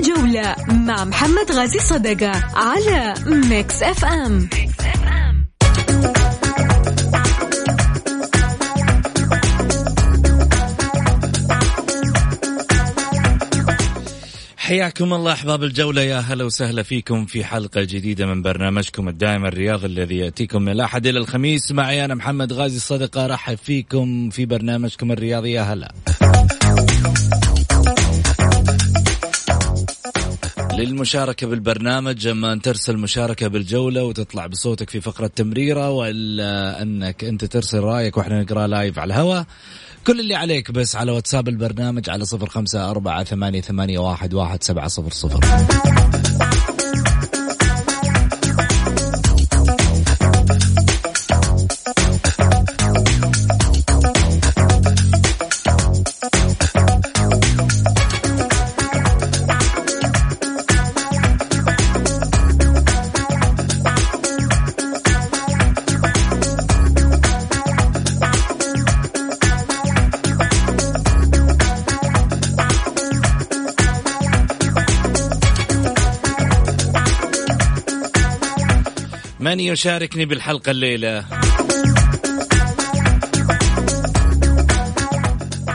الجولة مع محمد غازي صدقة على Mix FM. حياكم الله أحباب الجولة يا هلا وسهلا فيكم في حلقة جديدة من برنامجكم الدائم الرياضي الذي يأتيكم من الأحد إلى الخميس معي أنا محمد غازي الصدقة أرحب فيكم في برنامجكم الرياضي يا هلا. للمشاركة بالبرنامج أما أن ترسل مشاركة بالجولة وتطلع بصوتك في فقرة تمريرة وإلا أنك أنت ترسل رأيك وإحنا نقرأ لايف على الهواء. كل اللي عليك بس على واتساب البرنامج على صفر خمسة أربعة ثمانية, ثمانية واحد, واحد سبعة صفر صفر. من يشاركني بالحلقة الليلة؟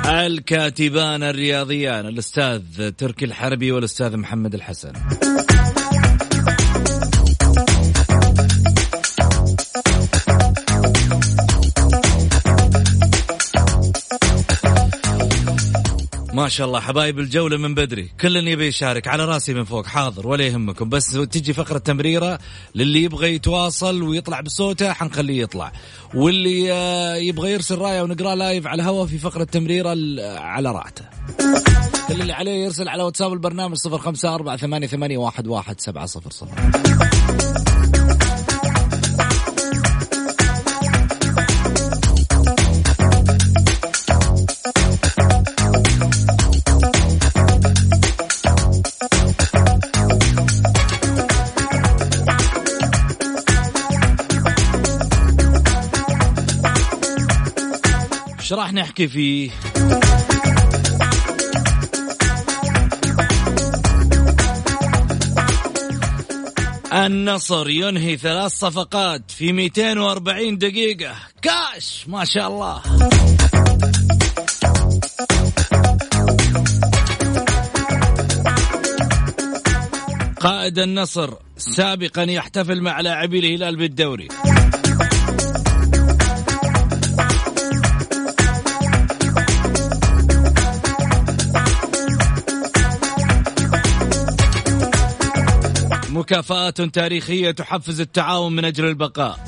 الكاتبان الرياضيان الأستاذ تركي الحربي والأستاذ محمد الحسن. ما شاء الله حبايب الجولة من بدري. كل يبي يشارك على راسي من فوق حاضر ولا يهمكم. بس تجي فقرة تمريرة للي يبغى يتواصل ويطلع بصوته حنخليه يطلع. واللي آه، يبغى يرسل رايه ونقراه لايف على الهواء في فقرة تمريرة على راحته كل اللي عليه يرسل على واتساب البرنامج صفر خمسة أربعة ثمانية, ثمانية واحد, واحد سبعة صفر صفر. إيش راح نحكي فيه. النصر ينهي ثلاث صفقات في 240 دقيقة. كاش! ما شاء الله. قائد النصر سابقا يحتفل مع لاعبي الهلال بالدوري. مكافآت تاريخية تحفز التعاون من أجل البقاء.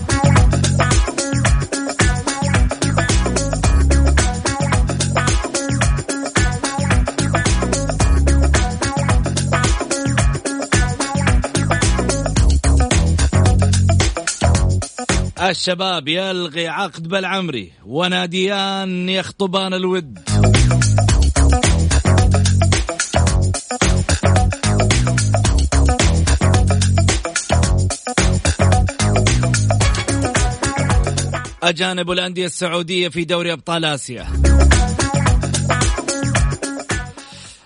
الشباب يلغي عقد بالعمري وناديان يخطبان الود. أجانب الأندية السعودية في دوري أبطال آسيا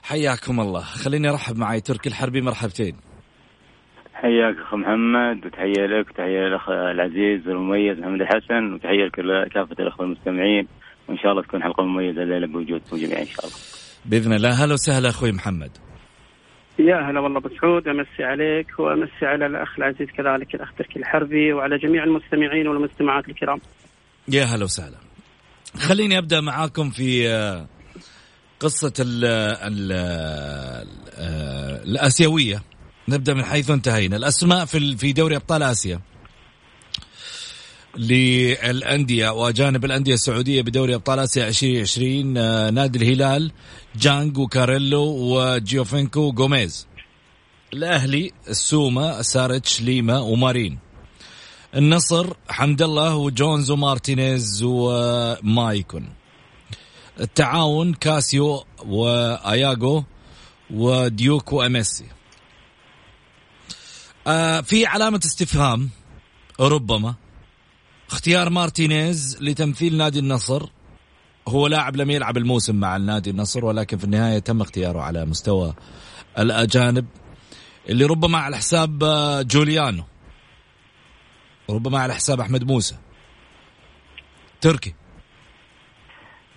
حياكم الله خليني أرحب معي تركي الحربي مرحبتين حياك اخ محمد وتحية لك وتحية للأخ العزيز والمميز محمد الحسن وتحية لكافه الأخوة المستمعين وإن شاء الله تكون حلقة مميزة الليلة بوجودكم جميعا إن شاء الله. بإذن الله هلا وسهلا أخوي محمد. يا هلا والله بسعود أمسي عليك وأمسي على الأخ العزيز كذلك الأخ تركي الحربي وعلى جميع المستمعين والمستمعات الكرام. يا هلا وسهلا. خليني أبدأ معاكم في آه، قصة ال ال آه، الآسيوية. نبدأ من حيث انتهينا. الأسماء في في دوري أبطال آسيا. للأندية وأجانب الأندية السعودية بدوري أبطال آسيا 2020 آه، نادي الهلال جانج وكاريلو وجيوفينكو وغوميز الأهلي السوما سارتش ليما ومارين النصر حمد الله وجونز ومارتينيز ومايكون. التعاون كاسيو وأياغو وديوك واميسي آه في علامة استفهام ربما. اختيار مارتينيز لتمثيل نادي النصر. هو لاعب لم يلعب الموسم مع النادي النصر ولكن في النهاية تم اختياره على مستوى الأجانب اللي ربما على حساب آه، جوليانو. ربما على حساب أحمد موسى. تركي.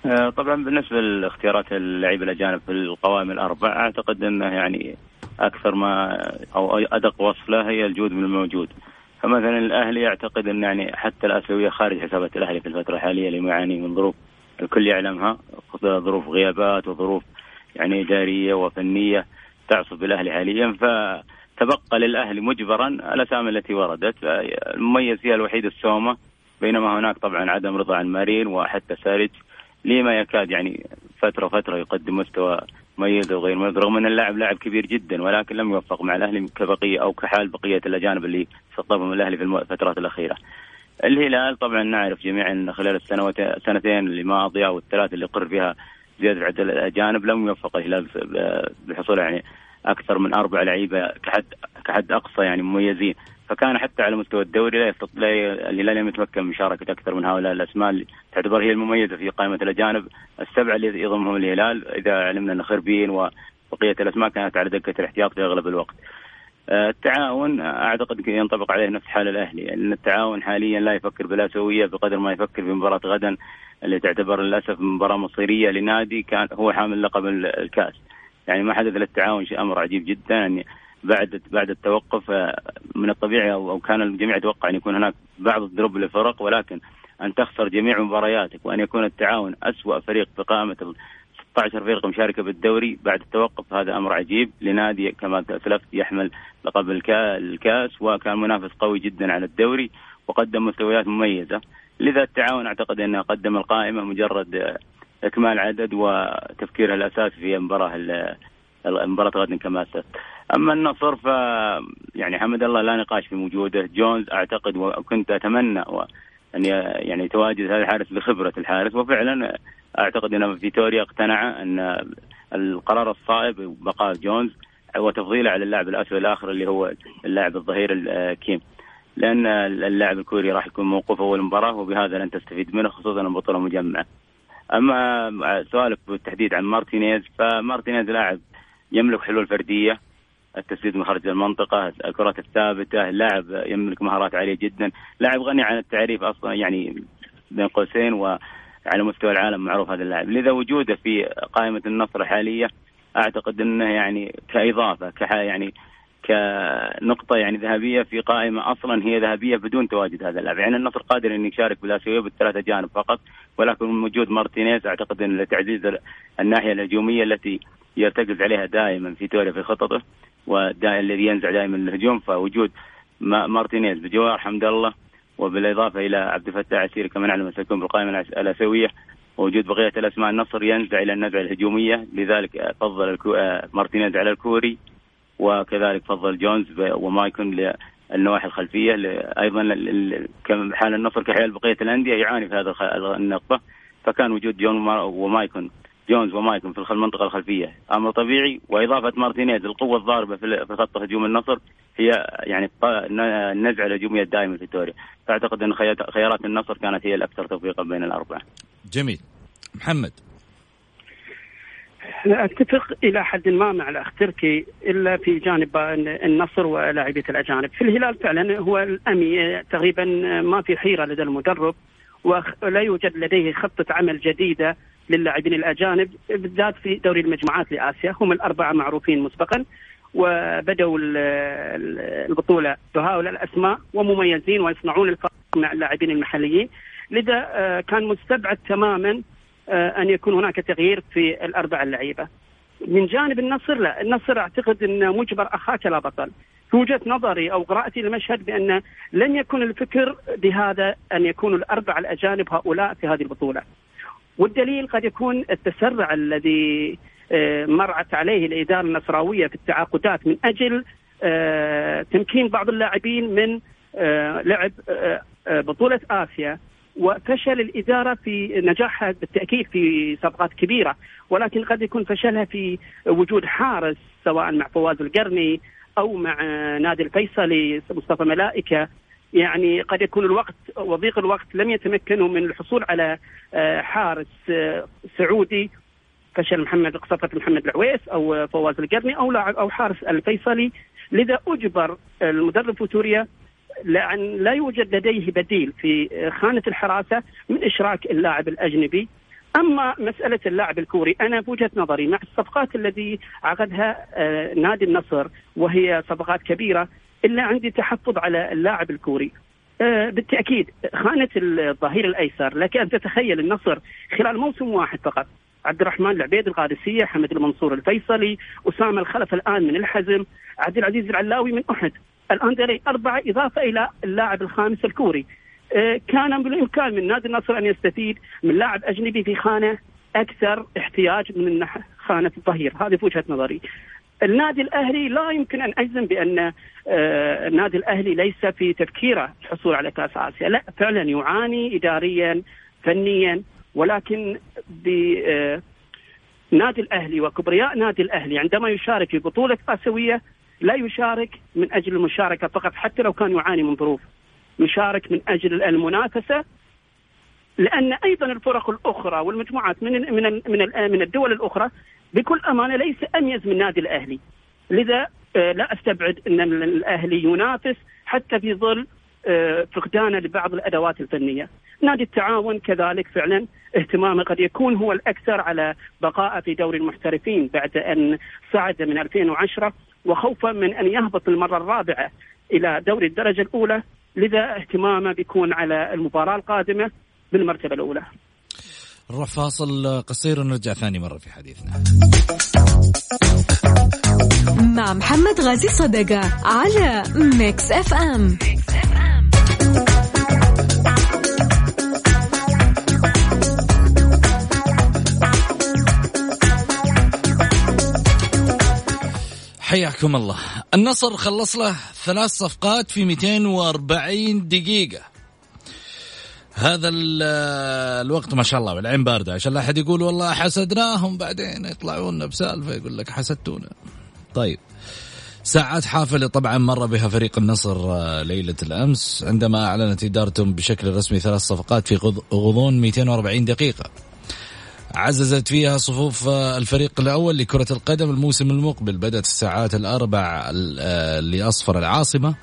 آه، طبعا بالنسبة لاختيارات اللعيبة الأجانب في القوائم الاربع أعتقد إنه يعني أكثر ما أو أدق وصف له هي الجود من الموجود. فمثلا الأهلي يعتقد إن يعني حتى الأسيوية خارج حسابات الأهلي في الفترة الحالية اللي يعاني من ظروف الكل يعلمها ظروف غيابات وظروف يعني إدارية وفنية تعصف بالاهلي حاليا. فتبقى للاهلي مجبرا الاسامي التي وردت المميز فيها الوحيد السومة بينما هناك طبعا عدم رضا عن مارين وحتى سارج لما يكاد يعني فترة فترة يقدم مستوى مميز وغير مميز رغم أن اللاعب لاعب كبير جدا ولكن لم يوفق مع الأهلي كبقية أو كحال بقية الأجانب اللي استقطبهم الأهلي في الفترات االاخيره. الهلال طبعا نعرف جميعا خلال السنوات السنتين الماضيه أو الثلاث اللي قر فيها زيادة عدد الأجانب لم يوفق الهلال بالحصول يعني أكثر من أربع لعيبة كحد كحد أقصى يعني مميزين فكان حتى على مستوى الدوري لا يستطيع الهلال لم يتمكن من مشاركة أكثر من هؤلاء الأسماء اللي تعتبر هي المميزة في قائمة الأجانب السبعة اللي يضمهم الهلال إذا علمنا أن خربين وبقية الأسماء كانت على دكة الاحتياط في أغلب الوقت. آه، التعاون أعتقد ينطبق عليه نفس حال الأهلي ان التعاون حاليا لا يفكر بالاسيويه بقدر ما يفكر في مباراة غدا اللي تعتبر للأسف مباراة مصيرية لنادي كان هو حامل لقب الكأس. يعني ما حدث للتعاون شيء أمر عجيب جدا. يعني بعد بعد التوقف آه، من الطبيعي أو كان الجميع يتوقع أن يكون هناك بعض الدروب للفرق ولكن أن تخسر جميع مبارياتك وأن يكون التعاون اسوء فريق في قائمة ال 16 فرقه مشاركة بالدوري بعد التوقف هذا أمر عجيب. لنادي كما سلفت يحمل لقب الكاس وكان منافس قوي جدا على الدوري وقدم مستويات مميزة. لذا التعاون أعتقد أنه قدم القائمة مجرد آه، إكمال عدد وتفكيرها الاساسي في المباراه المباراه غدا كما سلفت أما النصر ف يعني حمد الله لا نقاش في وجوده جونز أعتقد وكنت أتمنى أن يعني يتواجد هذا الحارس لخبره الحارس. وفعلا أعتقد إن فيتوريا اقتنع أن القرار الصائب بقاء جونز وتفضيله على اللاعب الأسود الآخر اللي هو اللاعب الظهير كيم. لأن اللاعب الكوري راح يكون موقوف أول مباراة وبهذا لن تستفيد منه خصوصا البطولة مجمعه. أما سؤالك بالتحديد عن مارتينيز فمارتينيز لاعب يملك حلول فردية التسديد من خارج المنطقة الكرات الثابتة لاعب يملك مهارات عالية جدا لاعب غني عن التعريف أصلا يعني بين قوسين وعلى مستوى العالم معروف هذا اللاعب. لذا وجوده في قائمة النصر الحالية أعتقد أنه يعني كإضافة كح يعني كنقطة يعني ذهبية في قائمة أصلا هي ذهبية بدون تواجد هذا اللاعب، يعني النصر قادر أن يشارك بالآسيوية بالثلاثة أجانب فقط، ولكن وجود مارتينيز أعتقد أن لتعزيز الناحية الهجومية التي يرتكز عليها دائما فيتوريا في خططه والذي ينزع دائما الهجوم فوجود مارتينيز بجوار حمد الله وبالإضافة إلى عبد الفتاح عسيري كما نعلم سيكون بالقائمة الأسيوية ووجود بقية الأسماء النصر ينزع إلى النزعة الهجومية لذلك فضل الكو... مارتينيز على الكوري. وكذلك فضل جونز ومايكون للنواحي الخلفية أيضا حال النصر كحال بقية الأندية يعاني في هذا النقطة فكان وجود جون ومايكون جونز ومايكون في المنطقة الخلفية أمر طبيعي وإضافة مارتينيز القوة الضاربة في خط هجوم النصر هي يعني النزعه الهجومية الدائمة فيتوريا فأعتقد أن خيارات النصر كانت هي الأكثر توفيقا بين الأربعة. جميل. محمد. أتفق إلى حد ما مع الاخ تركي إلا في جانب النصر ولاعبيه الأجانب، في الهلال فعلا هو الأمي تقريبا ما في حيرة لدى المدرب ولا يوجد لديه خطة عمل جديدة للاعبين الأجانب بالذات في دوري المجموعات لآسيا. هم الأربعة معروفين مسبقا وبدأوا البطولة. بهؤلاء الأسماء ومميزين ويصنعون الفرق مع اللاعبين المحليين. لذا آه، كان مستبعد تماما أن يكون هناك تغيير في الأربع اللعيبة. من جانب النصر لا، النصر أعتقد أن مجبر أخاك لا بطل. في وجهة نظري أو قراءتي للمشهد بأن لن يكون الفكر بهذا أن يكون الأربع الأجانب هؤلاء في هذه البطولة. والدليل قد يكون التسرع الذي آه، مرعت عليه الإدارة النصراوية في التعاقدات من أجل آه، تمكين بعض اللاعبين من آه، لعب بطولة آسيا وفشل الإدارة في نجاحها بالتأكيد في صفقات كبيرة ولكن قد يكون فشلها في وجود حارس سواء مع فواز القرني أو مع نادي الفيصلي مصطفى ملائكة. يعني قد يكون الوقت وضيق الوقت لم يتمكنوا من الحصول على آه، حارس آه، سعودي. فشل محمد صفقة محمد العويس أو فواز القرني لاعب أو حارس الفيصلي. لذا أجبر المدرب فيتوريا لأن لا يوجد لديه بديل في خانة الحراسة من إشراك اللاعب الأجنبي. أما مسألة اللاعب الكوري أنا بوجهة نظري مع الصفقات التي عقدها آه، نادي النصر وهي صفقات كبيرة إلا عندي تحفظ على اللاعب الكوري. آه، بالتأكيد خانة الظهير الأيسر لك أن تتخيل النصر خلال موسم واحد فقط. عبد الرحمن العبيد القادسية، حمد المنصور الفيصلي، أسامة الخلف الآن من الحزم، عبد العزيز العلاوي من أحد، الان لدي أربعة إضافة إلى اللاعب الخامس الكوري. آه، كان بالإمكان من نادي النصر أن يستفيد من لاعب أجنبي في خانة أكثر احتياج من خانة الظهير، هذه في وجهة نظري. النادي الأهلي لا يمكن أن أجزم بأن آه، النادي الأهلي ليس في تفكيره الحصول على كأس آسيا، لا فعلا يعاني اداريا فنيا ولكن ب آه، نادي الأهلي وكبرياء نادي الأهلي عندما يشارك في بطولة آسيوية لا يشارك من أجل المشاركة فقط حتى لو كان يعاني من ظروف يشارك من أجل المنافسة لأن أيضا الفرق الأخرى والمجموعات من من من من الدول الأخرى بكل أمانة ليس أميز من النادي الأهلي لذا آه، لا أستبعد أن الأهلي ينافس حتى في ظل آه، فقدانه لبعض الأدوات الفنية. نادي التعاون كذلك فعلا اهتمامه قد يكون هو الأكثر على بقائه في دوري المحترفين بعد أن صعد من 2010 وخوفا من أن يهبط المرة الرابعة إلى دوري الدرجة الأولى لذا اهتمامه بيكون على المباراة القادمة بالمرتبة الأولى. نروح فاصل قصير ونرجع ثاني مرة في حديثنا. مع محمد غازي صدقة على Mix FM. Mix FM. حياكم الله. النصر خلص له ثلاث صفقات في 240 دقيقة. هذا الوقت ما شاء الله والعين باردة. عشان لا أحد يقول والله حسدناهم بعدين يطلعون بسالفة يقول لك حسدتونا. طيب. ساعات حافلة طبعا مر بها فريق النصر آه، ليلة الأمس. عندما أعلنت إدارتهم بشكل رسمي ثلاث صفقات في غضون 240 دقيقة. عززت فيها صفوف آه، الفريق الأول لكرة القدم الموسم المقبل. بدأت الساعات الأربع آه، لأصفر العاصمة.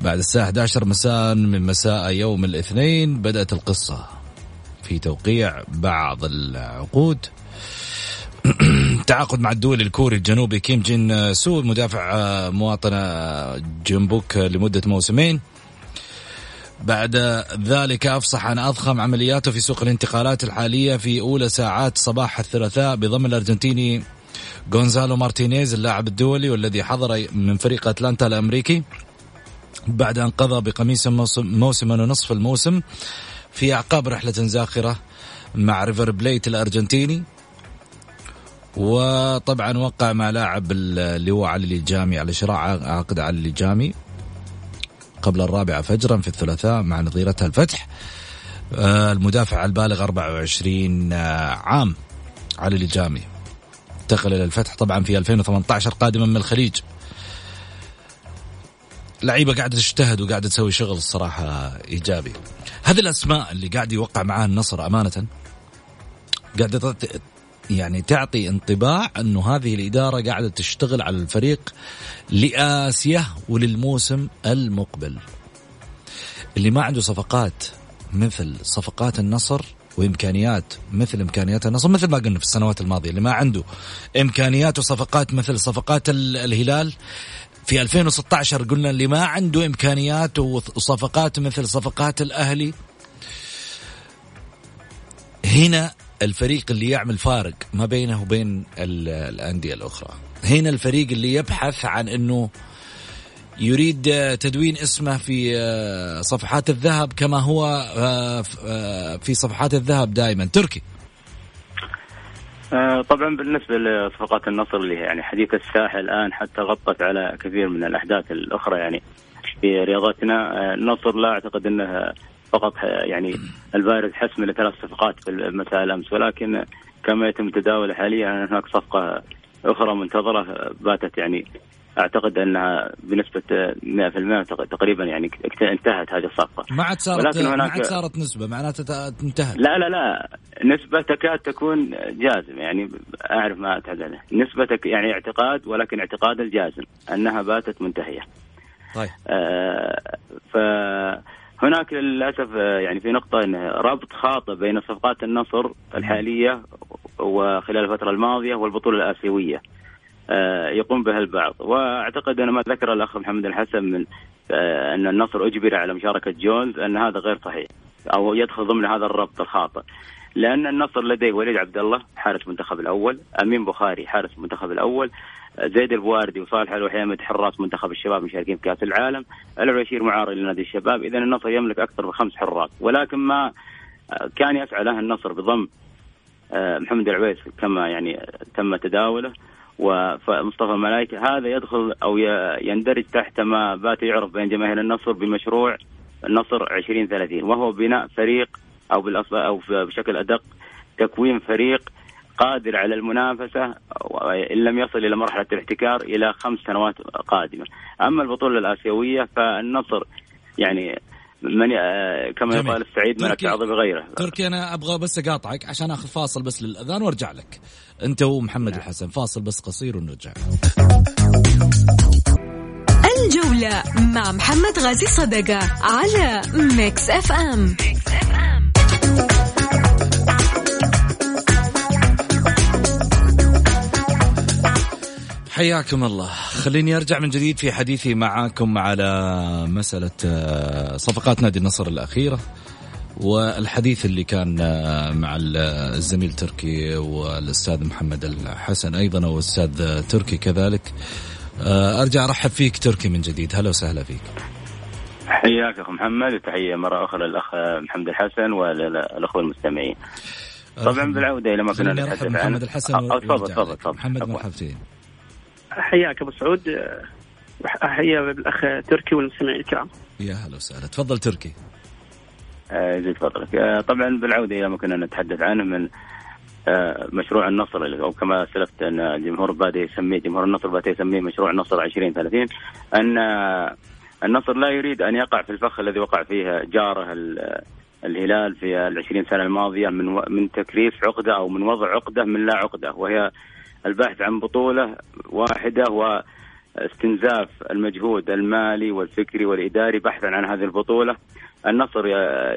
بعد الساعة 11 مساء من مساء يوم الاثنين بدأت القصة في توقيع بعض العقود. تعاقد مع الدولي الكوري الجنوبي كيم جين سو مدافع آه، مواطن جنبوك لمدة موسمين. بعد ذلك أفصح عن أضخم عملياته في سوق الانتقالات الحالية في أولى ساعات صباح الثلاثاء بضم الأرجنتيني غونزالو مارتينيز اللاعب الدولي والذي حضر من فريق أتلانتا الأمريكي بعد أن قضى بقميص موسما ونصف الموسم في أعقاب رحلة زاخرة مع ريفر بليت الأرجنتيني. وطبعا وقع مع لاعب اللي هو علي لاجامي على شراء عقد علي لاجامي. قبل الرابعة فجرا في الثلاثاء مع نظيرتها الفتح. آه، المدافع البالغ 24 آه، عام علي لاجامي. انتقل إلى الفتح طبعا في 2018 قادما من الخليج. لعيبة قاعدة تجتهد وقاعدة تسوي شغل الصراحة إيجابي. هذه الأسماء اللي قاعد يوقع معاها النصر أمانة. قاعدة يعني تعطي انطباع أنه هذه الإدارة قاعدة تشتغل على الفريق لآسيا وللموسم المقبل. اللي ما عنده صفقات مثل صفقات النصر وإمكانيات مثل إمكانيات النصر مثل ما قلنا في السنوات الماضية اللي ما عنده إمكانيات وصفقات مثل صفقات الهلال في 2016 قلنا اللي ما عنده إمكانيات وصفقات مثل صفقات الأهلي هنا الفريق اللي يعمل فارق ما بينه وبين الأندية الأخرى. هنا الفريق اللي يبحث عن أنه يريد تدوين اسمه في آه، صفحات الذهب كما هو آه، آه، في صفحات الذهب دائما تركي. طبعا بالنسبة لصفقات النصر اللي يعني حديث الساحة الآن حتى غطت على كثير من الأحداث الأخرى يعني في رياضتنا النصر لا أعتقد إنه فقط يعني البارز حسم لثلاث صفقات في مساء الأمس ولكن كما يتم تداوله حاليا هناك صفقة أخرى منتظرة باتت يعني أعتقد أنها بنسبة 100% تقريبا يعني انتهت هذه الصفقة. ما عاد صارت ولكن هناك ما عاد صارت نسبة معناتها انتهت. لا لا لا. نسبة تكاد تكون جازمه يعني أعرف ما أتحدث نسبة يعني اعتقاد ولكن اعتقاد الجازم أنها باتت منتهية. طيب. آه ف هناك للأسف يعني في نقطة انه ربط خاطئ بين صفقات النصر الحالية وخلال الفترة الماضية والبطولة الآسيوية آه، يقوم بها البعض. وأعتقد أن ما ذكر الأخ محمد الحسن من آه، أن النصر أجبر على مشاركة جونز أن هذا غير صحيح أو يدخل ضمن هذا الربط الخاطئ. لأن النصر لديه وليد عبد الله حارس المنتخب الأول، أمين بخاري حارس المنتخب الأول، زيد البواردي وصالح الوحيمد حراس منتخب الشباب مشاركين في كأس العالم، العشير معارض لنادي الشباب، إذا النصر يملك أكثر من خمس حراس، ولكن ما آه، كان يسعى له النصر بضم محمد العويس كما يعني تم تداوله. ومصطفى ملايكة هذا يدخل أو يندرج تحت ما بات يعرف بين جماهير النصر بمشروع النصر 2030 وهو بناء فريق أو بالأصل أو بشكل أدق تكوين فريق قادر على المنافسة إن لم يصل إلى مرحلة الاحتكار إلى خمس سنوات قادمة. أما البطولة الآسيوية فالنصر يعني من كما يقال السعيد من التعظ بغيره تركي أنا أبغى بس أقاطعك عشان أخذ فاصل بس للأذان وأرجع لك. أنت ومحمد نعم. الحسن. فاصل بس قصير ونرجع. الجولة مع محمد غازي صدقة على Mix FM, حياكم الله. خليني أرجع من جديد في حديثي معاكم على مسألة آه، صفقات نادي النصر الأخيرة والحديث اللي كان آه، مع الزميل تركي والأستاذ محمد الحسن أيضا والأستاذ تركي كذلك. آه، أرجع أرحب فيك تركي من جديد. هلا وسهلا فيك. حياك اخو محمد وتحية مرة أخرى للأخ محمد الحسن وللأخوة المستمعين. طبعا بالعودة إلى ما كنا نتحدث عنه. محمد الحسن تفضل تفضل محمد مرحبتين. حياك أبو سعود. حيا بالأخ تركي والمستمعين الكرام. يا هلا وسهلا. تفضل تركي. يزيد آه فضلك. آه طبعا بالعودة إلى ما كنا نتحدث عنه من آه مشروع النصر أو كما سلفت أن الجمهور بدا يسميه جمهور النصر بدا يسميه مشروع النصر 2030 أن النصر لا يريد أن يقع في الفخ الذي وقع فيه جاره الهلال في العشرين سنة الماضية من من تكريس عقدة أو من وضع عقدة من لا عقدة وهي البحث عن بطولة واحدة واستنزاف المجهود المالي والفكري والإداري بحثا عن هذه البطولة. النصر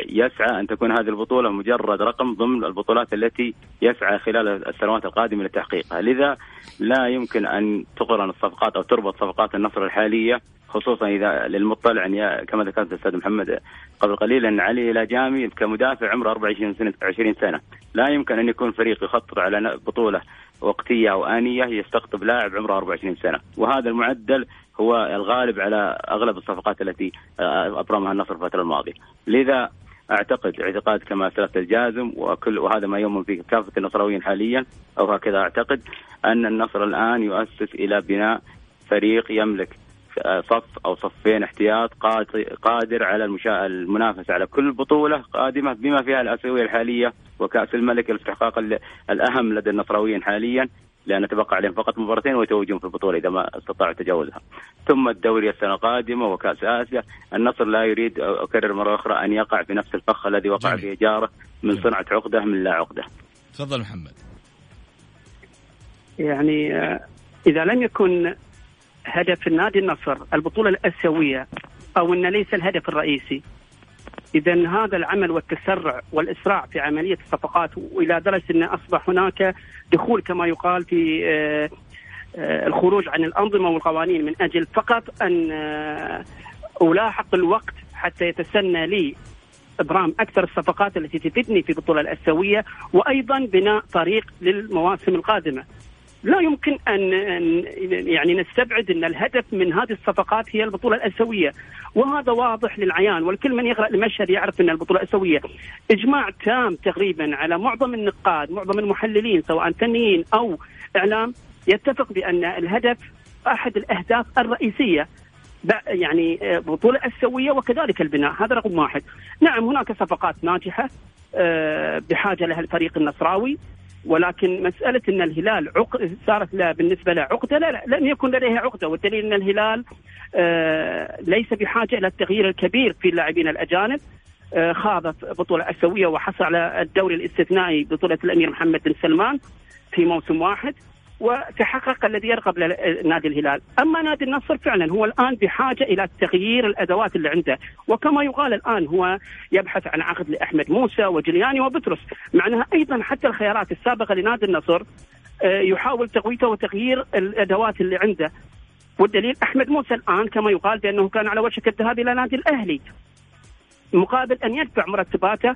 يسعى أن تكون هذه البطولة مجرد رقم ضمن البطولات التي يسعى خلال السنوات القادمة لتحقيقها. لذا لا يمكن أن تقرن الصفقات أو تربط صفقات النصر الحالية خصوصا إذا للمطلع أن كما ذكرت الأستاذ محمد قبل قليل أن علي لاجامي كمدافع عمره 24 سنة 20 سنة. لا يمكن أن يكون فريق يخطط على بطولة وقتية أو آنية يستقطب لاعب عمره 24 سنة. وهذا المعدل هو الغالب على أغلب الصفقات التي أبرمها النصر الفترة الماضية. لذا أعتقد اعتقاد كما سلفت الجازم وكل وهذا ما يؤمن فيه كافة النصراويين حاليا أو هكذا أعتقد أن النصر الآن يؤسس إلى بناء فريق يملك صف أو صفين احتياط قادر على المنافسة على كل بطولة قادمة بما فيها الأسيوية الحالية وكأس الملك الاستحقاق الأهم لدى النصراويين حاليا. لأن تبقى عليهم فقط مباراتين ويتوجون في البطولة إذا ما استطاعوا تجاوزها. ثم الدوري السنة القادمة وكأس آسيا، النصر لا يريد أكرر مرة أخرى أن يقع في نفس الفخ الذي وقع فيه جاره من جميل. صنعة عقدة من لا عقدة. تفضل محمد. يعني آه، إذا لم يكن هدف النادي النصر البطولة الآسيوية أو إن ليس الهدف الرئيسي إذا هذا العمل والتسرع والإسراع في عملية الصفقات والى درجة أن أصبح هناك دخول كما يقال في آه، آه، الخروج عن الأنظمة والقوانين من أجل فقط أن آه، ألاحق الوقت حتى يتسنى لي إبرام أكثر الصفقات التي تفيدني في البطوله الأسيوية وأيضا بناء طريق للمواسم القادمة. لا يمكن ان يعني نستبعد أن الهدف من هذه الصفقات هي البطولة الأسيوية. وهذا واضح للعيان والكل من يقرأ المشهد يعرف أن البطولة الأسيوية إجماع تام تقريبا على معظم النقاد معظم المحللين سواء فنيين أو إعلام يتفق بأن الهدف أحد الأهداف الرئيسية يعني بطولة السوية وكذلك البناء. هذا رقم واحد. نعم هناك صفقات ناجحة آه، بحاجة لها الفريق النصراوي. ولكن مسألة إن الهلال عق... صارت لا بالنسبة له عقدة لا, لا لم يكن لديه عقدة. والدليل إن الهلال آه ليس بحاجة إلى التغيير الكبير في اللاعبين الأجانب. آه خاض بطولة اسيويه وحصل على الدوري الاستثنائي بطولة الأمير محمد بن سلمان في موسم واحد. وتحقق الذي يرغب نادي الهلال. أما نادي النصر فعلا هو الآن بحاجة إلى تغيير الأدوات اللي عنده. وكما يقال الآن هو يبحث عن عقد لأحمد موسى وجلياني وبطرس. مع أنها أيضا حتى الخيارات السابقة لنادي النصر آه، يحاول تقويته وتغيير الأدوات اللي عنده. والدليل أحمد موسى الآن كما يقال بأنه كان على وشك الذهاب إلى نادي الأهلي مقابل أن يدفع مرتباته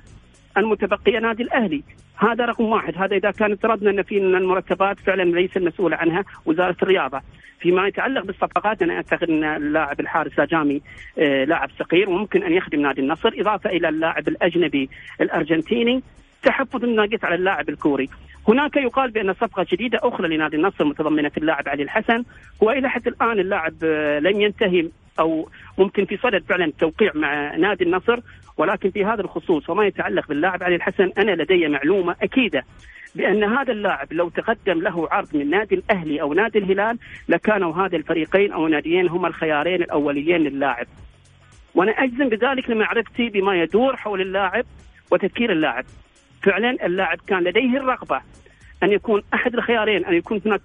المتبقية نادي الأهلي. هذا رقم واحد. هذا إذا كان افترضنا أن في المرتبات فعلا ليس المسؤول عنها وزارة الرياضة. فيما يتعلق بالصفقات أنا أعتقد أن اللاعب الحارس ساجامي آه لاعب صغير وممكن أن يخدم نادي النصر إضافة إلى اللاعب الأجنبي الأرجنتيني تحفظ ناقص على اللاعب الكوري. هناك يقال بأن صفقة جديدة أخرى لنادي النصر متضمنة اللاعب علي الحسن وإلى حد الآن اللاعب آه، لم ينتهي أو ممكن في صدد فعلا التوقيع مع نادي النصر ولكن في هذا الخصوص وما يتعلق باللاعب علي الحسن أنا لدي معلومة أكيدة بأن هذا اللاعب لو تقدم له عرض من نادي الأهلي أو نادي الهلال لكانوا هذا الفريقين أو ناديين هما الخيارين الأوليين للاعب. وأنا أجزم بذلك لمعرفتي بما يدور حول اللاعب وتفكير اللاعب. فعلا اللاعب كان لديه الرغبة أن يكون أحد الخيارين أن يكون هناك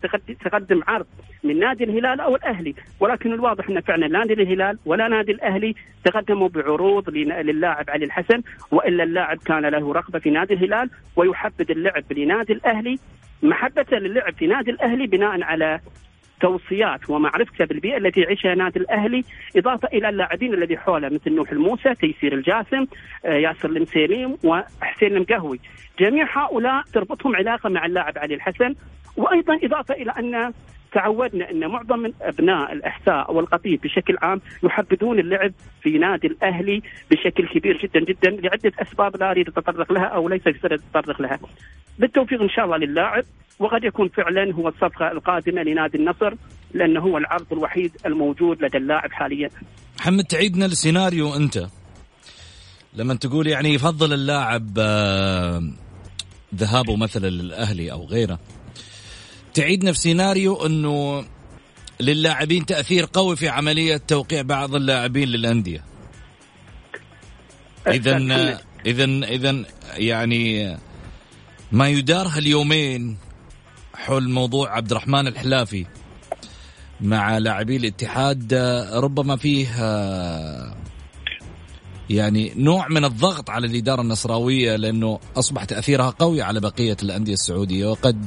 تقدم عرض من نادي الهلال أو الأهلي. ولكن الواضح أن فعلا نادي الهلال ولا نادي الأهلي تقدموا بعروض للاعب علي الحسن وإلا اللاعب كان له رغبة في نادي الهلال ويحبذ اللعب لنادي الأهلي محبة للعب في نادي الأهلي بناء على توصيات ومعرفته بالبيئة التي يعيشها نادي الأهلي إضافة إلى اللاعبين الذي حوله مثل نوح الموسى، تيسير الجاسم، آه، ياسر المسيليم وحسين المقهوي، جميع هؤلاء تربطهم علاقة مع اللاعب علي الحسن وأيضا إضافة إلى أن تعودنا إن معظم من أبناء الاحساء والقطيب بشكل عام يحبذون اللعب في نادي الأهلي بشكل كبير جدا جدا لعدة أسباب لا أريد أتطرق لها أو ليس في صدد التطرق لها. بالتوفيق إن شاء الله للاعب وقد يكون فعلا هو الصفقة القادمة لنادي النصر لأنه هو العرض الوحيد الموجود لدى اللاعب حاليا. محمد تعيدنا السيناريو أنت لما تقول يعني يفضل اللاعب آه، ذهابه مثلا للأهلي أو غيره تعيدنا في سيناريو إنه للاعبين تأثير قوي في عملية توقيع بعض اللاعبين للأندية. اذا اذا اذا يعني ما يدار هاليومين حول موضوع عبد الرحمن الحلافي مع لاعبي الاتحاد ربما فيه يعني نوع من الضغط على الإدارة النصراوية لأنه أصبح تأثيرها قوي على بقية الأندية السعودية وقد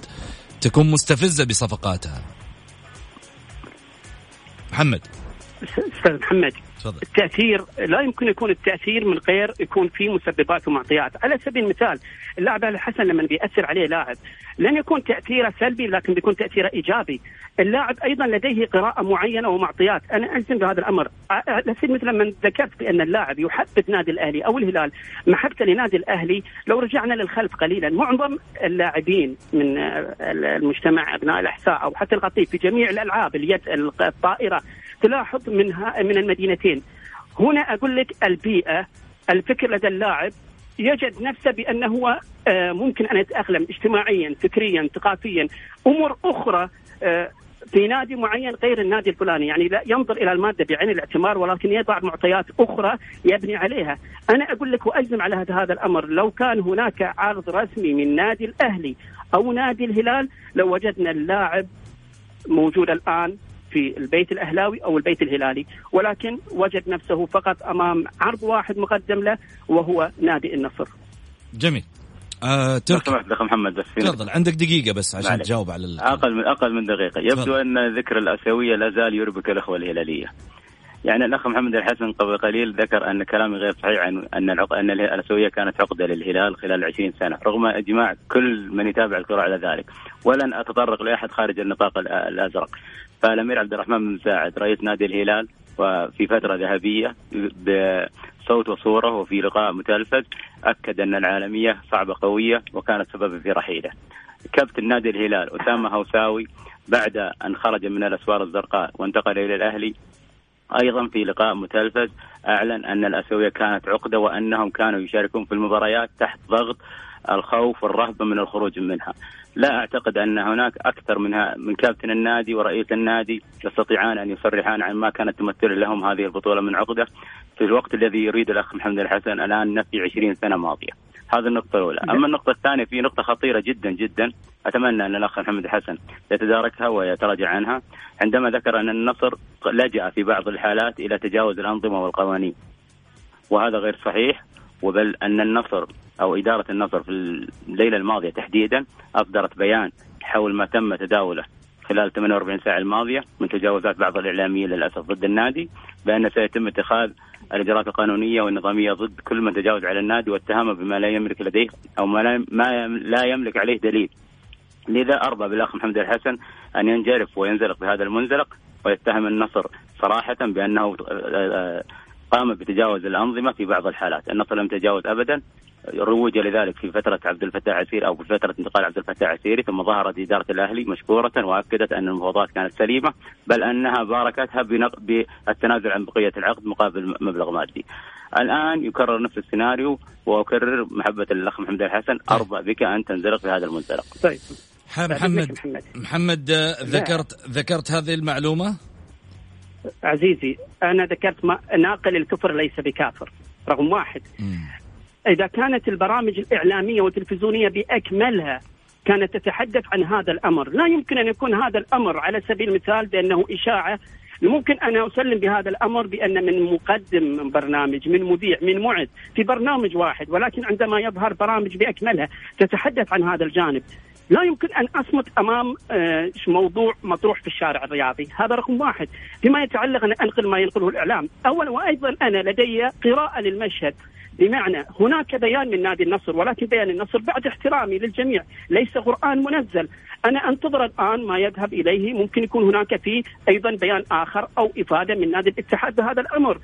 تكون مستفزة بصفقاتها. محمد. أستاذ محمد تفضل. التأثير لا يمكن يكون التأثير من غير يكون في مسببات ومعطيات، على سبيل المثال اللاعب الحسن لما بيأثر عليه لاعب لن يكون تأثيره سلبي لكن بيكون تأثيره إيجابي، اللاعب أيضا لديه قراءة معينة ومعطيات، أنا اجزم بهذا الأمر، على سبيل مثل لما ذكرت بأن اللاعب يحبذ نادي الأهلي أو الهلال، محبته لنادي الأهلي لو رجعنا للخلف قليلا، معظم اللاعبين من المجتمع أبناء الأحساء أو حتى القطيف في جميع الألعاب اليد الطائرة تلاحظ منها من المدينتين. هنا أقول لك البيئة الفكر لدى اللاعب. يجد نفسه بأنه هو آه، ممكن أن يتأقلم اجتماعيا فكريا ثقافيا. أمور أخرى آه، في نادي معين غير النادي الفلاني. يعني لا ينظر إلى المادة بعين الاعتبار ولكن يضع معطيات أخرى يبني عليها. أنا أقول لك واجزم على هذا الأمر. لو كان هناك عرض رسمي من نادي الأهلي أو نادي الهلال لو وجدنا اللاعب موجود الآن. في البيت الأهلاوي أو البيت الهلالي ولكن وجد نفسه فقط أمام عرض واحد مقدم له وهو نادي النصر. جميل. آه تركي. اخ محمد بس تفضل عندك دقيقة بس عشان معلك. تجاوب على أقل من أقل من دقيقة. يبدو فضل. أن ذكر الآسيوية لا زال يربك الأخوة الهلالية. يعني الأخ محمد الحسن قبل قليل ذكر أن كلامي غير صحيح عن أن العق... أن الآسيوية كانت عقدة للهلال خلال 20 سنة رغم إجماع كل من يتابع الكرة على ذلك. ولن أتطرق لأحد خارج النطاق الأزرق. فالأمير عبد الرحمن بن مساعد رئيس نادي الهلال وفي فترة ذهبية بصوت وصورة وفي لقاء متلفز أكد أن العالمية صعبة قوية وكانت سببا في رحيله. كابتن نادي الهلال أسامة هوساوي بعد أن خرج من الأسوار الزرقاء وانتقل إلى الأهلي أيضا في لقاء متلفز أعلن أن الأسيوية كانت عقدة وأنهم كانوا يشاركون في المباريات تحت ضغط الخوف والرهبة من الخروج منها. لا أعتقد أن هناك أكثر منها من كابتن النادي ورئيس النادي يستطيعان أن يصرحان عن ما كانت تمثل لهم هذه البطولة من عقدة في الوقت الذي يريد الأخ محمد الحسن الآن نفي 20 سنة ماضية. هذه النقطة الأولى، أما النقطة الثانية في نقطة خطيرة جدا جدا أتمنى أن الأخ محمد الحسن يتداركها ويتراجع عنها عندما ذكر أن النصر لجأ في بعض الحالات إلى تجاوز الأنظمة والقوانين. وهذا غير صحيح وبل أن النصر أو إدارة النصر في الليلة الماضية تحديدا أصدرت بيان حول ما تم تداوله خلال 48 ساعة الماضية من تجاوزات بعض الإعلاميين للأسف ضد النادي بأن سيتم اتخاذ الإجراءات القانونية والنظامية ضد كل من تجاوز على النادي واتهمه بما لا يملك لديه أو ما لا, يملك عليه دليل. لذا أرضى بالأخ محمد الحسن أن ينجرف وينزلق بهذا المنزلق ويتهم النصر صراحة بأنه قام بتجاوز الأنظمة في بعض الحالات. النصر لم يتجاوز أبدا روج لذلك في فترة عبد الفتاح عسير أو في فترة انتقال عبد الفتاح عسيري ثم ظهرت إدارة الأهلي مشكورة وأكدت أن المفاوضات كانت سليمة بل أنها باركتها بالتنازل عن بقية العقد مقابل مبلغ مادي. الآن يكرر نفس السيناريو وأكرر محبة الأخ محمد الحسن. أرضى بك أن تنزلق في هذا المنزلق. طيب. محمد محمد. ذكرت ذكرت هذه المعلومة؟ عزيزي أنا ذكرت ما ناقل الكفر ليس بكافر رقم واحد. إذا كانت البرامج الإعلامية والتلفزيونية بأكملها كانت تتحدث عن هذا الأمر. لا يمكن أن يكون هذا الأمر على سبيل المثال بأنه إشاعة. ممكن أنا أسلم بهذا الأمر بأن من مقدم من برنامج من مذيع من معد في برنامج واحد ولكن عندما يظهر برامج بأكملها تتحدث عن هذا الجانب. لا يمكن أن أصمت أمام آه، موضوع مطروح في الشارع الرياضي، هذا رقم واحد، فيما يتعلق أن أنقل ما ينقله الإعلام، اولا وأيضا أنا لدي قراءة للمشهد. بمعنى هناك بيان من نادي النصر ولكن بيان النصر بعد احترامي للجميع. ليس قرآن منزل. أنا أنتظر الآن ما يذهب إليه. ممكن يكون هناك في أيضا بيان آخر أو إفادة من نادي الاتحاد بهذا الأمر.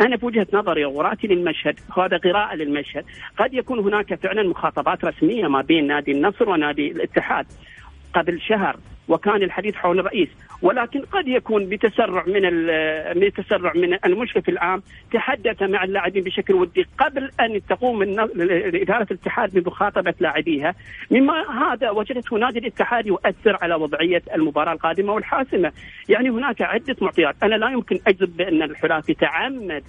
أنا في وجهه نظري وقراءتي للمشهد هذا قراءة للمشهد. قد يكون هناك فعلا مخاطبات رسمية ما بين نادي النصر ونادي الاتحاد. قبل شهر وكان الحديث حول الرئيس. ولكن قد يكون بتسرع من التسرع من المشرف العام تحدث مع اللاعبين بشكل ودي قبل أن تقوم إدارة الاتحاد بمخاطبه لاعبيها. مما هذا وجدته نادي الاتحاد يؤثر على وضعية المباراة القادمة والحاسمة. يعني هناك عدة معطيات. أنا لا يمكن أجزم بأن الحلاف يتعمد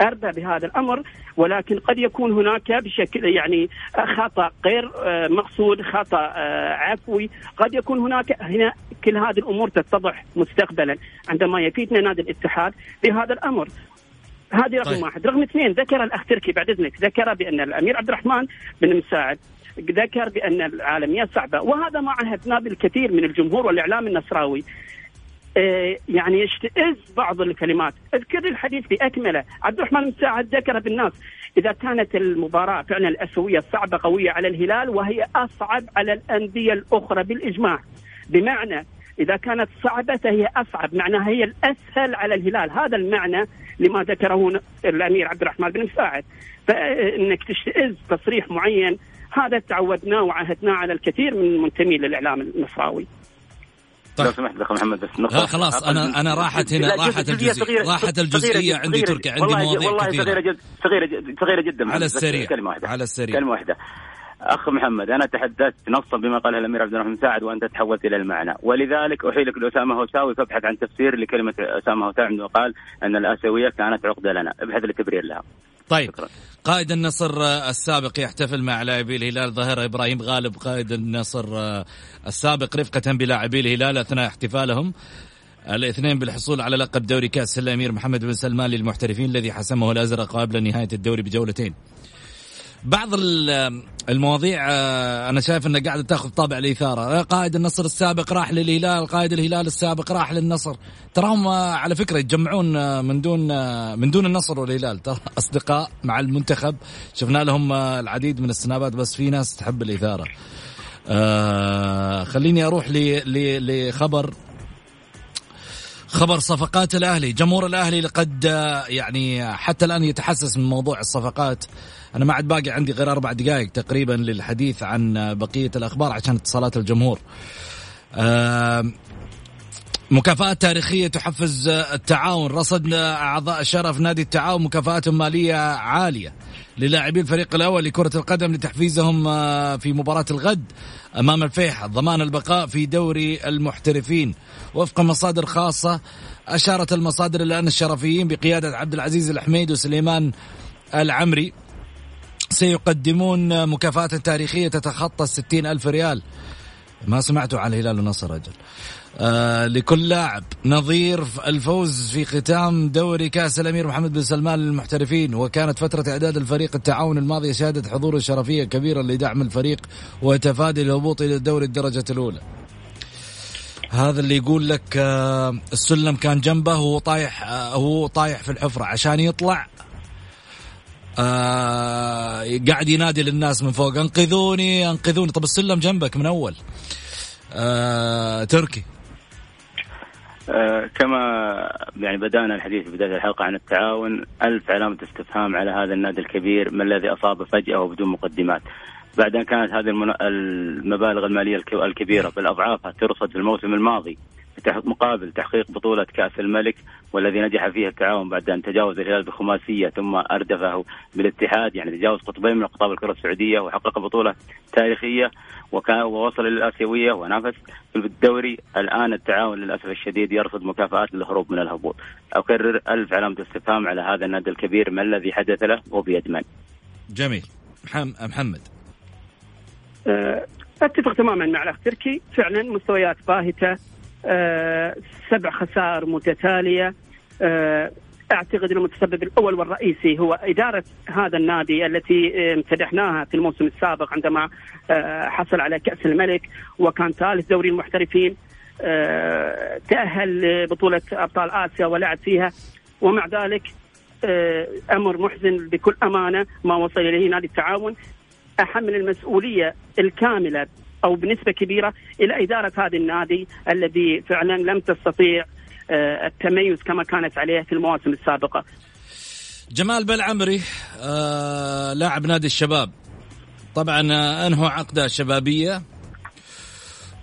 أرضى بهذا الأمر ولكن قد يكون هناك بشكل يعني خطأ غير آه، مقصود خطأ آه، عفوي. قد يكون هناك هنا كل هذه الأمور تتضح مستقبلا عندما يفيدنا نادي الاتحاد بهذا الأمر. هذه رقم طيب. واحد. رقم اثنين ذكر الأخ تركي بعد إذنك. ذكر بأن الأمير عبد الرحمن بن مساعد ذكر بأن العالمية صعبة. وهذا ما عهدنا بالكثير من الجمهور والإعلام النصراوي. يعني يشتئز بعض الكلمات. اذكر الحديث باكمله عبد الرحمن مساعد ذكر بالناس إذا كانت المباراة فعلا الأسيوية صعبه قوية على الهلال وهي أصعب على الأندية الأخرى بالإجماع. بمعنى إذا كانت صعبة فهي أصعب معناها هي الأسهل على الهلال. هذا المعنى لما ذكره الأمير عبد الرحمن بن مساعد فإنك تشتئز تصريح معين هذا تعودناه وعهدناه على الكثير من المنتمين للإعلام النصراوي. طيب. لو سمحت اخ محمد بس نقطة. خلاص أنا أنا راحت هنا راحت الجزئية راحت الجزئية عندي تركي عندي مواضيع والله كثيرة. صغيره جدا صغيره صغيره جدا على السريع كلمة واحدة. على السريع. كلمة واحدة. اخ محمد أنا تحدثت نصا بما قاله الأمير عبد الرحمن مساعد وأنت تحولت إلى المعنى. ولذلك أحيلك لأسامة هوساوي فابحث عن تفسير لكلمة أسامة هوساوي عندما قال أن الآسيوية كانت عقدة لنا. ابحث لتبرير لها. طيب. شكرا. قائد النصر السابق يحتفل مع لاعبي الهلال ظاهرة إبراهيم غالب. قائد النصر السابق رفقة بلاعبي الهلال أثناء احتفالهم. الاثنين بالحصول على لقب دوري كأس الأمير محمد بن سلمان للمحترفين الذي حسمه الأزرق قبل نهاية الدوري بجولتين. بعض المواضيع آه، أنا شايف انها قاعدة تأخذ طابع الإثارة. آه، قائد النصر السابق راح للهلال قائد الهلال السابق راح للنصر. تراهم آه، على فكرة يتجمعون من دون من دون النصر والهلال. ترى أصدقاء مع المنتخب شفنا لهم العديد من السنابات بس في ناس تحب الإثارة. آه خليني أروح لخبر خبر صفقات الأهلي. جمهور الأهلي لقد يعني حتى الآن يتحسس من موضوع الصفقات. أنا ما عاد باقي عندي غير أربع دقائق تقريبا للحديث عن بقية الأخبار عشان اتصالات الجمهور. مكافآت تاريخية تحفز التعاون. رصد أعضاء شرف نادي التعاون مكافآت مالية عالية. للاعبي الفريق الأول لكرة القدم لتحفيزهم آه، في مباراة الغد أمام الفيحة ضمان البقاء في دوري المحترفين. وفق مصادر خاصة أشارت المصادر إلى أن الشرفيين بقيادة عبد العزيز الحميد وسليمان العمري سيقدمون مكافأة تاريخية تتخطى الستين ألف ريال. ما سمعتوا على الهلال والنصر رجل آه لكل لاعب نظير الفوز في ختام دوري كأس الأمير محمد بن سلمان للمحترفين وكانت فترة إعداد الفريق التعاون الماضيه شهدت حضور شرفيه كبيرة لدعم الفريق وتفادي الهبوط إلى الدوري الدرجة الأولى. هذا اللي يقول لك آه السلم كان جنبه وهو طايح آه هو طايح في الحفرة عشان يطلع آه قاعد ينادي للناس من فوق انقذوني انقذوني. طب السلم جنبك من أول. آه تركي. آه كما يعني بدأنا الحديث في بداية الحلقة عن التعاون ألف علامة استفهام على هذا النادي الكبير ما الذي اصابه فجأة وبدون مقدمات. بعد ان كانت هذه المبالغ المالية الكبيرة بالاضعافها ترصد في الموسم الماضي. مقابل تحقيق بطولة كأس الملك والذي نجح فيها التعاون بعد أن تجاوز الهلال بخماسية ثم أردفه بالاتحاد يعني تجاوز قطبين من قطاب الكرة السعودية وحقق بطولة تاريخية وكان ووصل للآسيوية ونافس في الدوري. الآن التعاون للأسف الشديد يرصد مكافآت للهروب من الهبوط. أكرر ألف علامة استفهام على هذا النادي الكبير ما الذي حدث له وبيد من. جميل. محمد. أه، أتفق تماما مع الأخ تركي. فعلا مستويات باهتة سبع خسائر متتالية. أه أعتقد المتسبب الأول والرئيسي هو إدارة هذا النادي التي امتدحناها في الموسم السابق عندما حصل على كأس الملك وكان ثالث دوري المحترفين. تأهل لبطولة أبطال آسيا ولعب فيها. ومع ذلك أمر محزن بكل أمانة ما وصل إليه نادي التعاون. احمل المسؤولية الكاملة أو بنسبة كبيرة إلى إدارة هذا النادي الذي فعلا لم تستطيع آه، التميز كما كانت عليه في المواسم السابقة. جمال بلعمري آه لاعب نادي الشباب. طبعا انهوا عقدة الشبابيه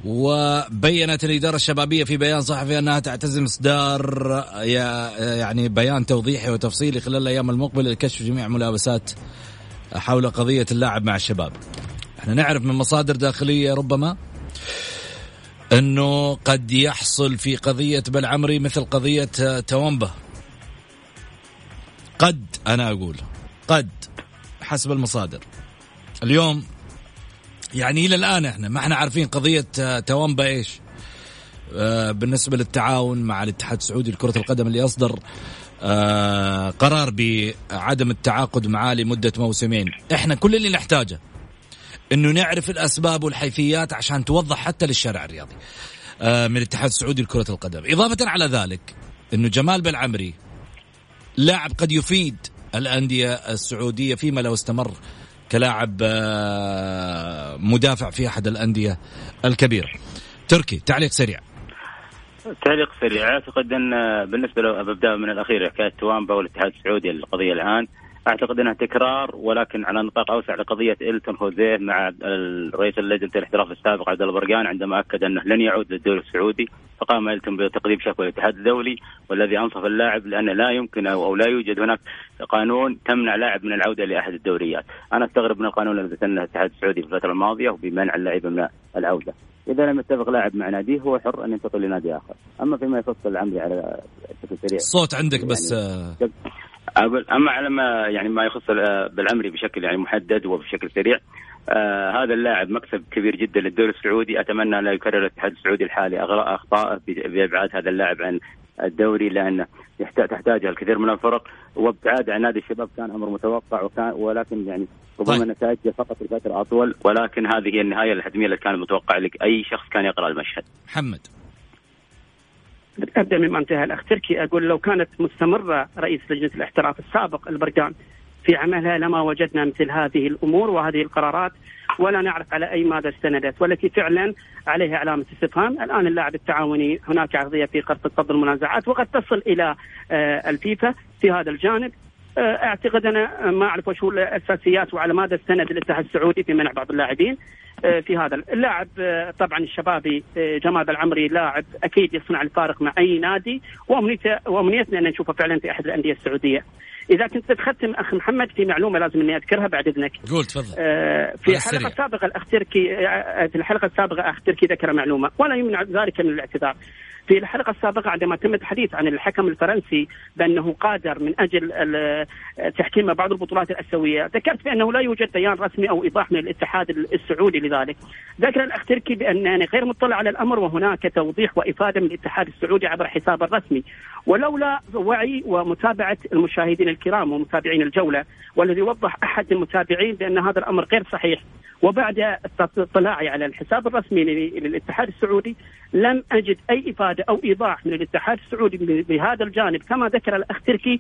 وبينت الإدارة الشبابية في بيان صحفي أنها تعتزم إصدار يعني بيان توضيحي وتفصيلي خلال الأيام المقبلة لكشف جميع ملابسات حول قضية اللاعب مع الشباب. إحنا نعرف من مصادر داخلية ربما إنه قد يحصل في قضية بلعمري مثل قضية تومبا. قد أنا أقول قد حسب المصادر. اليوم يعني إلى الآن إحنا ما إحنا عارفين قضية تومبا إيش. آه، بالنسبة للتعاون مع الاتحاد السعودي لكرة القدم اللي أصدر آه، قرار بعدم التعاقد معاه لمدة موسمين. إحنا كل اللي نحتاجه إنه نعرف الأسباب والحيثيات عشان توضح حتى للشارع الرياضي آه، من الاتحاد السعودي لكرة القدم. إضافة على ذلك أنه جمال بالعمري لاعب قد يفيد الأندية السعودية فيما لو استمر كلاعب مدافع في أحد الأندية الكبيرة. تركي تعليق سريع. تعليق سريع. أعتقد أن بالنسبة له ببدا من الأخير حكاية توامبا والاتحاد السعودي القضية الآن أعتقد إنها تكرار ولكن على نطاق أوسع لقضية إلتون خوزيه مع رئيس لجنه الاحتراف السابق عبد الله برقان عندما أكد أنه لن يعود للدوري السعودي فقام إلتون بتقديم شكوى للاتحاد الدولي والذي أنصف اللاعب لأن لا يمكن أو لا يوجد هناك قانون تمنع لاعب من العودة لأحد الدوريات، أنا أستغرب من القانون الذي سنه الاتحاد السعودي في الفترة الماضية وبمنع اللاعب من العودة. إذا لم يتفق لاعب مع ناديه هو حر أن ينتقل لنادي آخر، أما فيما يخص العمري على بشكل سريع الصوت عندك يعني بس آه، أقول أما على ما يعني ما يخص بالعمري بشكل يعني محدد وبشكل سريع آه هذا اللاعب مكسب كبير جدا للدوري السعودي. أتمنى أن لا يكرر الاتحاد السعودي الحالي اخطائه بأبعاد هذا اللاعب عن الدوري لأنه تحتاجها الكثير من الفرق. وابتعاد عن نادي الشباب كان أمر متوقع وكان ولكن يعني ربما طيب. نتائج فقط لفتره أطول ولكن هذه هي النهاية الحتمية اللي كانت متوقعه لك. أي شخص كان يقرأ المشهد. محمد. ابدا مما انتهى الاخ تركي أقول لو كانت مستمرة رئيس لجنة الاحتراف السابق البرقان في عملها لما وجدنا مثل هذه الأمور وهذه القرارات ولا نعرف على أي ماذا استندت والتي فعلا عليها علامة استفهام، الآن اللاعب التعاوني هناك عرضية في قرض فض المنازعات وقد تصل إلى آه، الفيفا في هذا الجانب. أعتقد أنا ما أعرف وش الأساسيات وعلى ماذا استند الاتحاد السعودي في منع بعض اللاعبين في هذا اللاعب طبعا الشبابي جماد العمري لاعب أكيد يصنع الفارق مع أي نادي وامنيتنا أن نشوفه فعلا في أحد الأندية السعودية. إذا كنت تختم أخ محمد في معلومة لازم إني أذكرها بعد إذنك. قول تفضل. في الحلقة السابقة الاخ تركي في الحلقة السابقة اخ تركي ذكر معلومة ولا يمنع ذلك من الاعتذار. في الحلقة السابقة عندما تم الحديث عن الحكم الفرنسي بأنه قادر من أجل تحكيم بعض البطولات الاسيويه، ذكرت بأنه لا يوجد بيان رسمي أو إيضاح من الاتحاد السعودي لذلك. ذكر الاخ تركي بأنني غير مطلع على الأمر وهناك توضيح وإفادة من الاتحاد السعودي عبر حسابه الرسمي، ولولا وعي ومتابعة المشاهدين الكرام ومتابعين الجولة والذي وضح أحد المتابعين بأن هذا الأمر غير صحيح وبعد اطلاعي على الحساب الرسمي للاتحاد السعودي لم أجد أي إفادة أو إيضاح من الاتحاد السعودي بهذا الجانب. كما ذكر الأخ تركي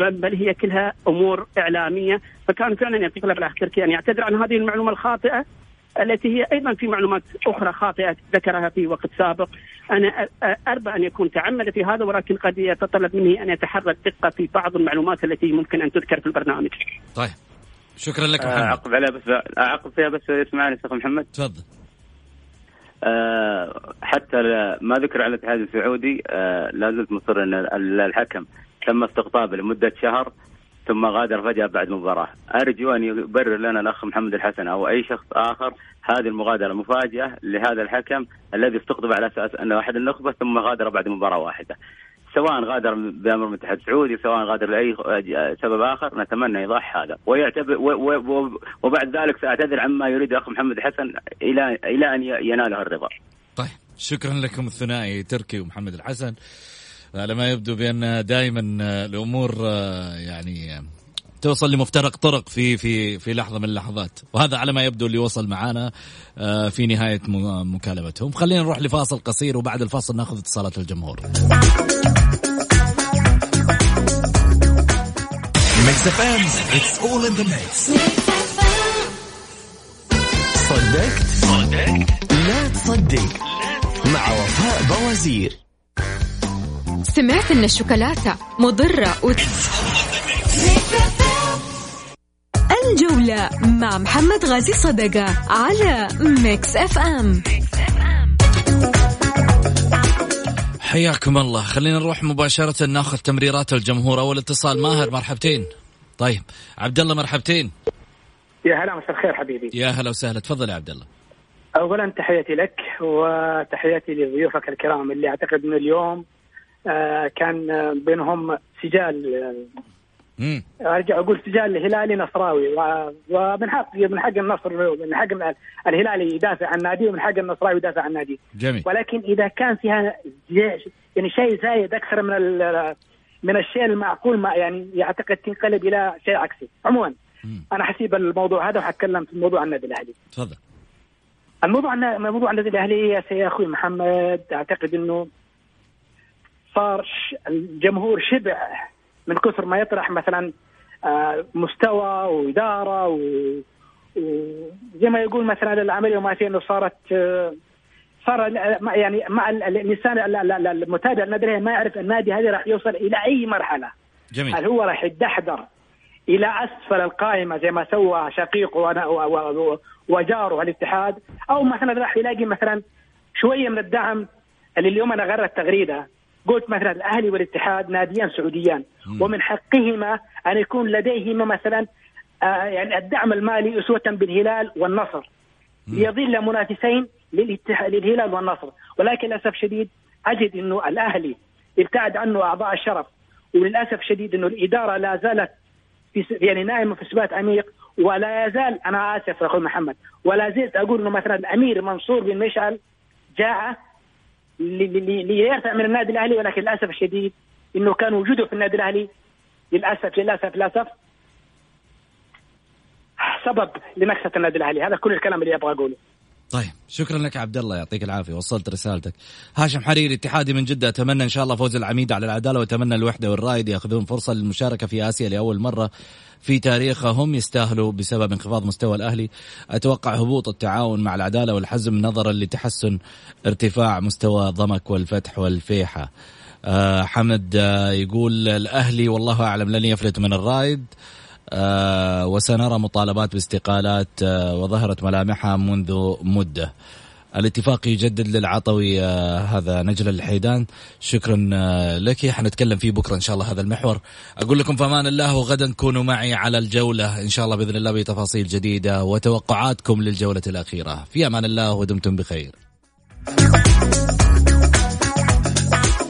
بل هي كلها أمور إعلامية. فكان فعلا ينطق له بالاخ تركي أن يعتذر عن هذه المعلومة الخاطئة التي هي أيضا في معلومات أخرى خاطئة ذكرها في وقت سابق. أنا أربى أن يكون تعمد في هذا ولكن قد يتطلب مني أن يتحرى الدقه في بعض المعلومات التي ممكن أن تذكر في البرنامج. طيب. شكرا لك محمد. اعقب عليها بس اعقب فيها بس اسمعني أستاذ محمد. تفضل. حتى ما ذكر على الاتحاد السعودي أه لا زلت مصر إن الحكم تم استقطابه لمدة شهر ثم غادر فجأة بعد مباراة، أرجو أن يبرر لنا الأخ محمد الحسن أو أي شخص آخر هذه المغادرة مفاجأة لهذا الحكم الذي استقطب على أساس أنه أحد النخبة ثم غادر بعد مباراة واحدة. سواء غادر بأمر من الاتحاد السعودي سواء غادر لاي سبب آخر نتمنى إيضاح هذا. ويعتبر وبعد ذلك سأعتذر عما يريد اخ محمد حسن إلى إلى أن يناله الرضا. طيب شكرا لكم الثنائي تركي ومحمد الحسن. على ما يبدو بأن دائما الأمور يعني توصل لمفترق طرق في في في لحظة من اللحظات. وهذا على ما يبدو اللي وصل معانا في نهاية مكالمتهم. خلينا نروح لفاصل قصير وبعد الفاصل نأخذ اتصالات الجمهور. صدقت صدقت؟ لا تصدق. مع وفاء بوازير. سمعت إن الشوكولاتة مضرة وت... الجولة مع محمد غازي صدقة على Mix FM حياكم الله. خلينا نروح مباشرة ناخذ تمريرات الجمهور. أول اتصال ماهر مرحبتين. طيب عبد الله مرحبتين. يا هلا مساء الخير حبيبي. يا هلا وسهلا. تفضل يا عبد الله. اولا تحياتي لك وتحياتي لضيوفك الكرام اللي أعتقد من اليوم آه كان بينهم سجال مم. أرجع أقول سجال هلالي نصراوي ومن حق من حق النصر من حق الهلالي يدافع عن ناديه ومن حق النصراوي يدافع عن ناديه. جميل. ولكن إذا كان فيها يعني شيء زايد أكثر من من الشيء المعقول ما يعني يعتقد تنقلب إلى شيء عكسي. عموما مم. أنا حسيب الموضوع هذا وحتكلم في الموضوع عن النادي الأهلي. تفضل. الموضوع عن موضوع النادي الأهلي يا أخوي محمد أعتقد إنه صار الجمهور شبع من كثر ما يطرح مثلا مستوى وإدارة وزي ما يقول مثلا العملية وما فيه انه صارت صار يعني مع الإنسان المتابع النادي ما يعرف النادي هذا راح يوصل إلى أي مرحلة. جميل. هل هو راح يتدحضر إلى أسفل القائمة زي ما سوى شقيقه وجاره الاتحاد؟ أو مثلا راح يلاقي مثلا شوية من الدعم اللي اليوم أنا غرت تغريده. قلت مثلا الأهلي والاتحاد ناديان سعوديان. ومن حقهما أن يكون لديهما مثلا آه يعني الدعم المالي أسوة بالهلال والنصر. ليظل منافسين للاتحاد للهلال والنصر ولكن للأسف شديد أجد إنه الأهلي ابتعد عنه أعضاء الشرف وللأسف شديد إنه الإدارة لا زالت في يعني نائمة في سبات عميق ولا يزال أنا آسف يا أخوي محمد ولا زلت أقول إنه مثلا الأمير منصور بن مشعل جاء لي- لي- ليرفع من النادي الأهلي ولكن للأسف الشديد إنه كان وجوده في النادي الأهلي للأسف للأسف للأسف سبب لنكسه النادي الأهلي. هذا كل الكلام اللي أبغى أقوله. طيب شكرا لك عبد الله يعطيك العافية وصلت رسالتك. هاشم حريري اتحادي من جدة أتمنى إن شاء الله فوز العميد على العدالة وأتمنى الوحدة والرائد ياخذون فرصة للمشاركة في آسيا لأول مرة في تاريخهم يستاهلوا بسبب انخفاض مستوى الأهلي. أتوقع هبوط التعاون مع العدالة والحزم نظرا لتحسن ارتفاع مستوى ضمك والفتح والفيحة. آه حمد آه يقول الأهلي والله أعلم لن يفلت من الرايد آه وسنرى مطالبات باستقالات آه وظهرت ملامحها منذ مدة. الاتفاق يجدد للعطوي آه هذا نجل الحيدان. شكرا آه لك. حنتكلم فيه بكرة إن شاء الله هذا المحور. أقول لكم في أمان الله وغدا كونوا معي على الجولة إن شاء الله بإذن الله بتفاصيل جديدة وتوقعاتكم للجولة الأخيرة. في أمان الله ودمتم بخير.